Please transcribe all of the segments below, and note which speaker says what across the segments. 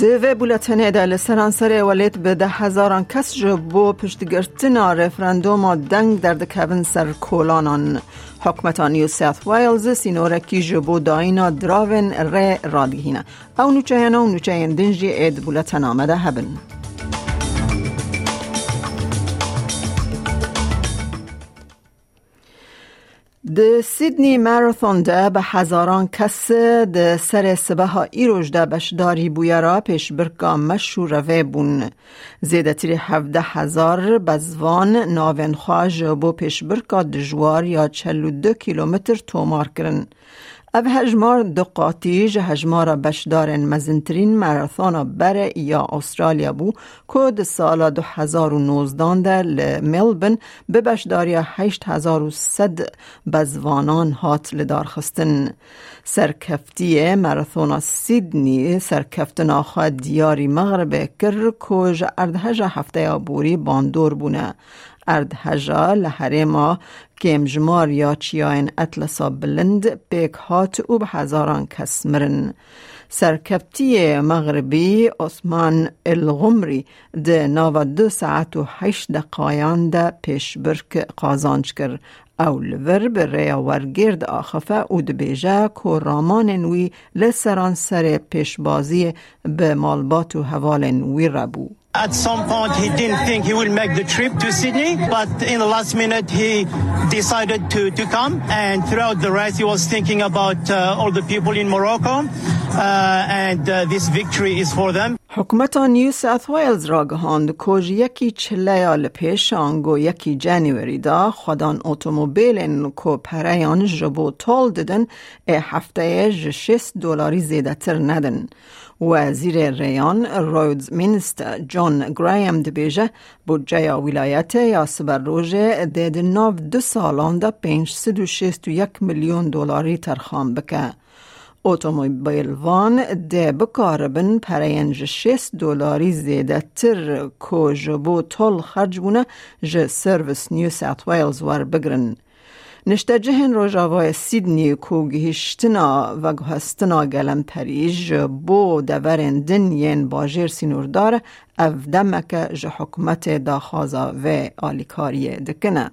Speaker 1: دوی بولتنه ده لسرانسر ولید به ده هزاران کس جو بو پشتگرتنا رفرندوم دنگ در دکوین سر کولانان. حکمتان نیو سیث ویلز سینورکی جو بو داینا دراون ری رادگهینه او نوچه او نوچه دنجی اید بولتن آمده هبن. د سیدنی ماراثون ده به هزاران کس ده سر سبه ها ایروش ده بشداری بویرا پیش برکا مشهور و بون. زیده تیری هفده هزار بزوان ناوین خواج بو پیش برکا دجوار یا چلو دو کیلومتر تومار کرن. او هجمار دو قاطیج هجمار بشدارن مزنترین ماراثون بر یا استرالیا بو که سال 2019 در ملبن به بشداری 8100 بزوانان هات لدار خستن سرکفتی ماراثون سیدنی سرکفتن آخوا دیاری مغرب کر کج اردهج هفته بوری باندور بونه اردهجا لحرما کمجمار یا چیاین اطلسا بلند بیک هات او به هزاران کس مرن. سرکبتی مغربی عثمان الغمری ده ناو دو ساعت و هشت دقایان ده پیش برک قازانج کر او لور به ریا ورگرد آخفه او ده بیجه که رامان نوی لسران سر پیشبازی به مالبات و حوال نوی ربو.
Speaker 2: At some point, he didn't think he would make the trip to Sydney, but in the last minute, he decided to, to come. And throughout the race, he was thinking about uh, all the people in Morocco, uh, and uh, this victory is for them.
Speaker 1: حکومت نیو ساث ویلز را گهاند کج یکی چلیال پیش آنگو یکی جانوری دا خودان اتومبیل کو پریان جبو تول ددن ای هفته جشست دلاری زیده تر ندن. وزیر ریان رودز مینستر جون گرایم دبیجه بودجه ولایت یا سبر روژه دید ناو دو سالان و یک میلیون دلاری ترخام بکه. اتومبیل وان ده بکاربن پرینج شست دلاری زیده تر کو جبو تول خرج بونه جه سرویس نیو ساوت ویلز ور بگرن. نشته جهن روژاوای سیدنی کو گهشتنا و گهستنا گلم پریج بو دورن دنین باجر سینوردار او دمک جه حکومت داخازا و آلیکاری دکنه.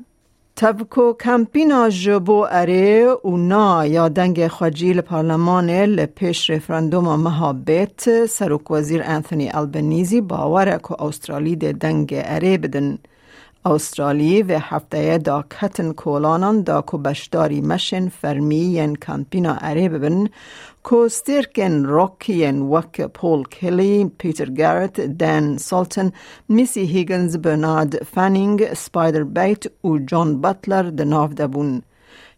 Speaker 1: تبکو کمپینا جبو اره و نا یا دنگ خواجی پارلمان لپیش رفرندوم مهابت سروک وزیر انتونی البنیزی باوره که استرالی ده دنگ اره بدن. استرالی و هفته دا کتن کولانان دا کو بشداری مشن فرمی ین کمپینا اره ببن کو ستیرکن روکین وک پول کلی پیتر گارت دان سالتن میسی هیگنز برنارد فانینگ سپایدر بیت و جون بطلر دناف دبون.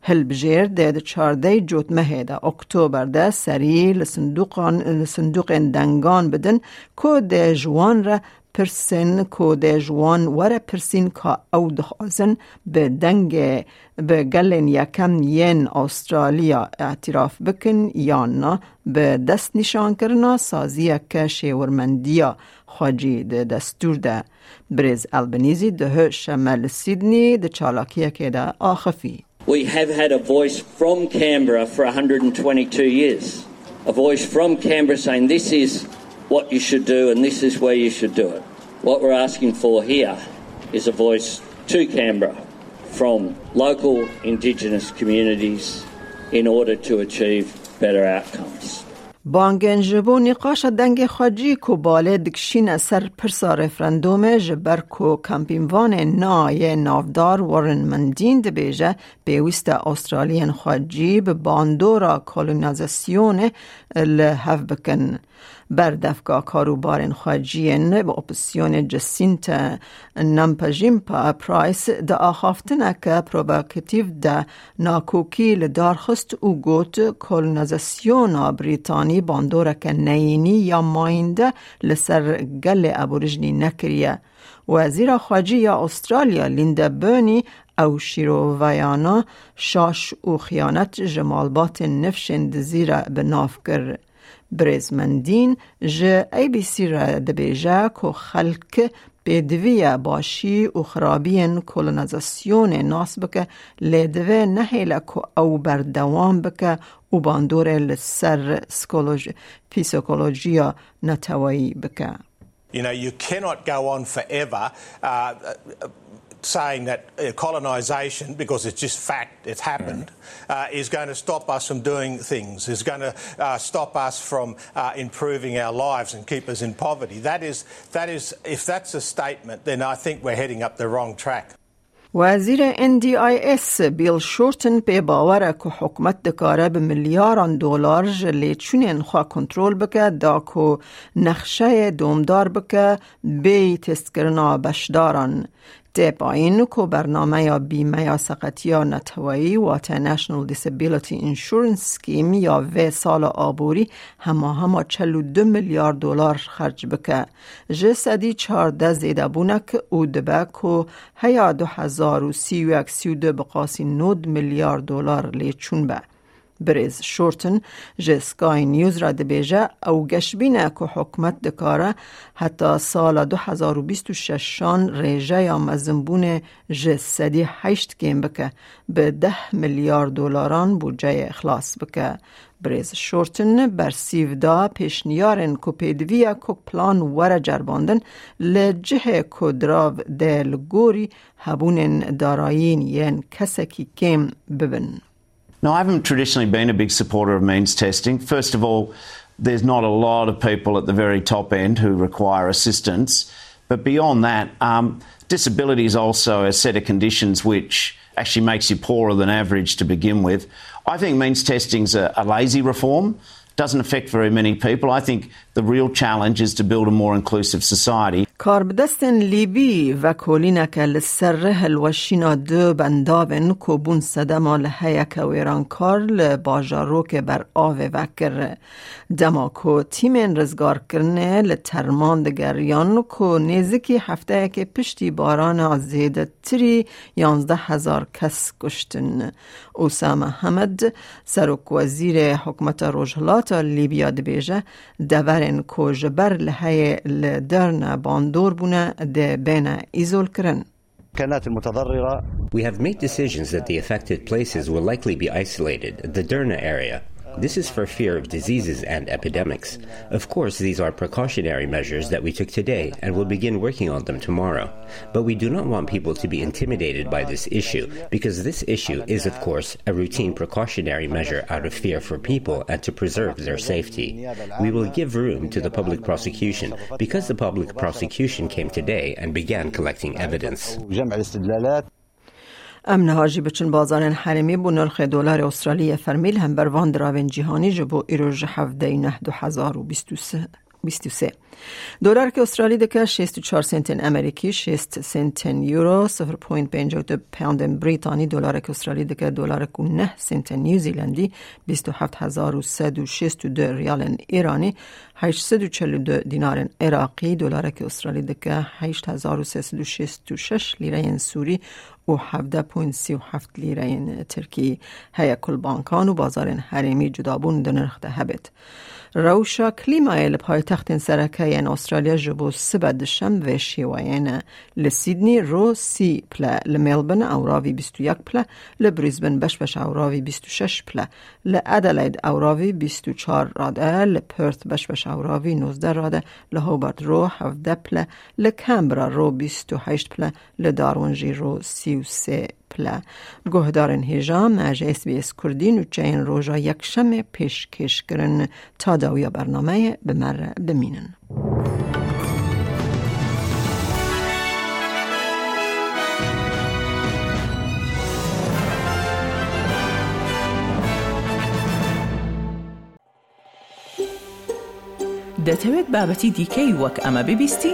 Speaker 1: هل بجیر ده چارده جوت مهه ده اکتوبر ده سری لصندوقان لصندوق دنگان بدن کو ده جوان را پرسن کو ده جوان وره پرسین که او دخوازن به دنگ به گلن یکم ین استرالیا اعتراف بکن یا نه به دست نشان کرنا سازیه که شیورمندیا خواجی ده دستور ده. بریز البنیزی ده شمال سیدنی ده چالاکیه که ده. آخفی.
Speaker 3: We have had a voice from Canberra for 122 years. A voice from Canberra saying this is what you should do and this is where you should do it. What we're asking for here is a voice to Canberra from local Indigenous communities in order to achieve better outcomes.
Speaker 1: بانگن جبو نقاش دنگ خواجی کو باله دکشین سر پرسا رفرندوم جبر کو کمپینوان نای نافدار وارن مندین ده بیجه بیویست استرالین خواجی به باندورا کولونیزاسیون لحف بکن. بردفگاه کاروبارن خواجین به اپسیون جسینت نمپجیمپا پرایس ده آخافتنه که پروباکتیو ده ناکوکی لدارخست او گوت کولونیزاسیون بریتانی باندوره که نینی یا ماینده لسر گل ابورجنی نکریه. وزیر خواجی یا استرالیا لیندا برنی او شیرو ویانا شاش و خیانت جمالبات نفشند زیره به ناف. برزمندین جه ای بی سی را دبیجه که خلک بدوی باشی و خرابین کولونیزاسیون ناس بکه لدوه نهیله که او بردوام بکه و باندور لسر پیسیکولوژیا نتوایی بکه.
Speaker 4: You know, you cannot go on forever uh, saying that uh, colonisation, because it's just fact, it's happened, uh, is going to stop us from doing things, is going to uh, stop us from uh, improving our lives and keep us in poverty. That is, that is, if that's a statement, then I think we're heading up the wrong track.
Speaker 1: وزیر NDIS بیل شورتن به باور که حکمت دکاره به میلیاران دلار جلی چونین خواه کنترل بکه دا که نقشه دومدار بکه بی تست کرنا بشداران ده پایین کو برنامه یا بیمه یا سقطی یا نتوایی وات نشنل دیسیبیلیتی انشورنس سکیم یا و سال آبوری همه همه چلو دو میلیارد دلار خرج بکه. جه سدی چارده زیده بونک او دبه کو هیا دو هزار و سی و یک سی و دو بقاسی نود میلیارد دلار لیچون به برز شورتن جه سکای نیوز را دبیجه او گشبینه که حکمت دکاره حتی سال 2026 شان ریجه یا مزنبون جه سدی هشت گیم بکه به ده میلیارد دلاران بودجه اخلاص بکه برز شورتن بر سیودا پیشنیارن کو پیدویا کو پلان وره جرباندن لجه کدراو دل گوری هبونن دارایین ین کسکی کم ببن.
Speaker 5: Now, I haven't traditionally been a big supporter of means testing. First of all, there's not a lot of people at the very top end who require assistance. But beyond that, um, disability is also a set of conditions which actually makes you poorer than average to begin with. I think means testing's a, a lazy reform. Doesn't affect very many people. I think the real challenge is to build a more inclusive society.
Speaker 1: کاربدستن لیبی و کولینک لسر هلوشینا دو بندابن کوبون سدما لحیک و ایران کار لباجارو که بر آوه وکر. دما کو تیمن رزگار کرنه لترمان دگریان کو نیزکی هفته که پشتی باران آزیده تری یانزده هزار کس کشتن. اوسام حمد سرک وزیر حکمت روجهلات لیبیا دبیجه دورن کو جبر لحی لدرن باند دور بونه ده بین ایزول کرن
Speaker 6: كانت المتضررة
Speaker 7: We have made decisions that the affected places will likely be isolated, the Derna area, this is for fear of diseases and epidemics. Of course, these are precautionary measures that we took today and will begin working on them tomorrow. But we do not want people to be intimidated by this issue because this issue is, of course, a routine precautionary measure out of fear for people and to preserve their safety. We will give room to the public prosecution because the public prosecution came today and began collecting evidence.
Speaker 1: ام نهاجی بچن بازار حرمی بو نرخ دلار استرالی فرمیل هم بر وان دراون جهانی جبو ایروژ هفده نه دو هزار و بیستو سه. 23 دلار که استرالی دکه 64 سنت امریکی 6 سنت یورو 0.52 پوند بریتانی. دلار که استرالی دکه دلار که 9 سنت نیوزیلندی 27162 ریال ایرانی 842 دینار عراقی. دلار که استرالی دکه 8366 لیره سوری و 17.37 لیره ترکی هیا کل بانکان و بازار حریمی جدابون دنرخ ده هبت. روشا کلیمای لپای تخت سرکه این استرالیا جبو سبد شم و شیوین لسیدنی رو سی پلا لملبن اوراوی 21 پلا لبریزبن بش بش اوراوی 26 پلا لادلید اوراوی 24 راده لپرت بش بش اوراوی 19 راده لهوبرت رو 17 پلا لکمبرا رو 28 پلا لدارونجی رو 33 هیجام از اس بی اس کردین و چین پیش کش کرن تا داویا برنامه بمر بمینن.
Speaker 8: دەتەوێت بابەتی دیکەی وەک ئەمە ببیستی؟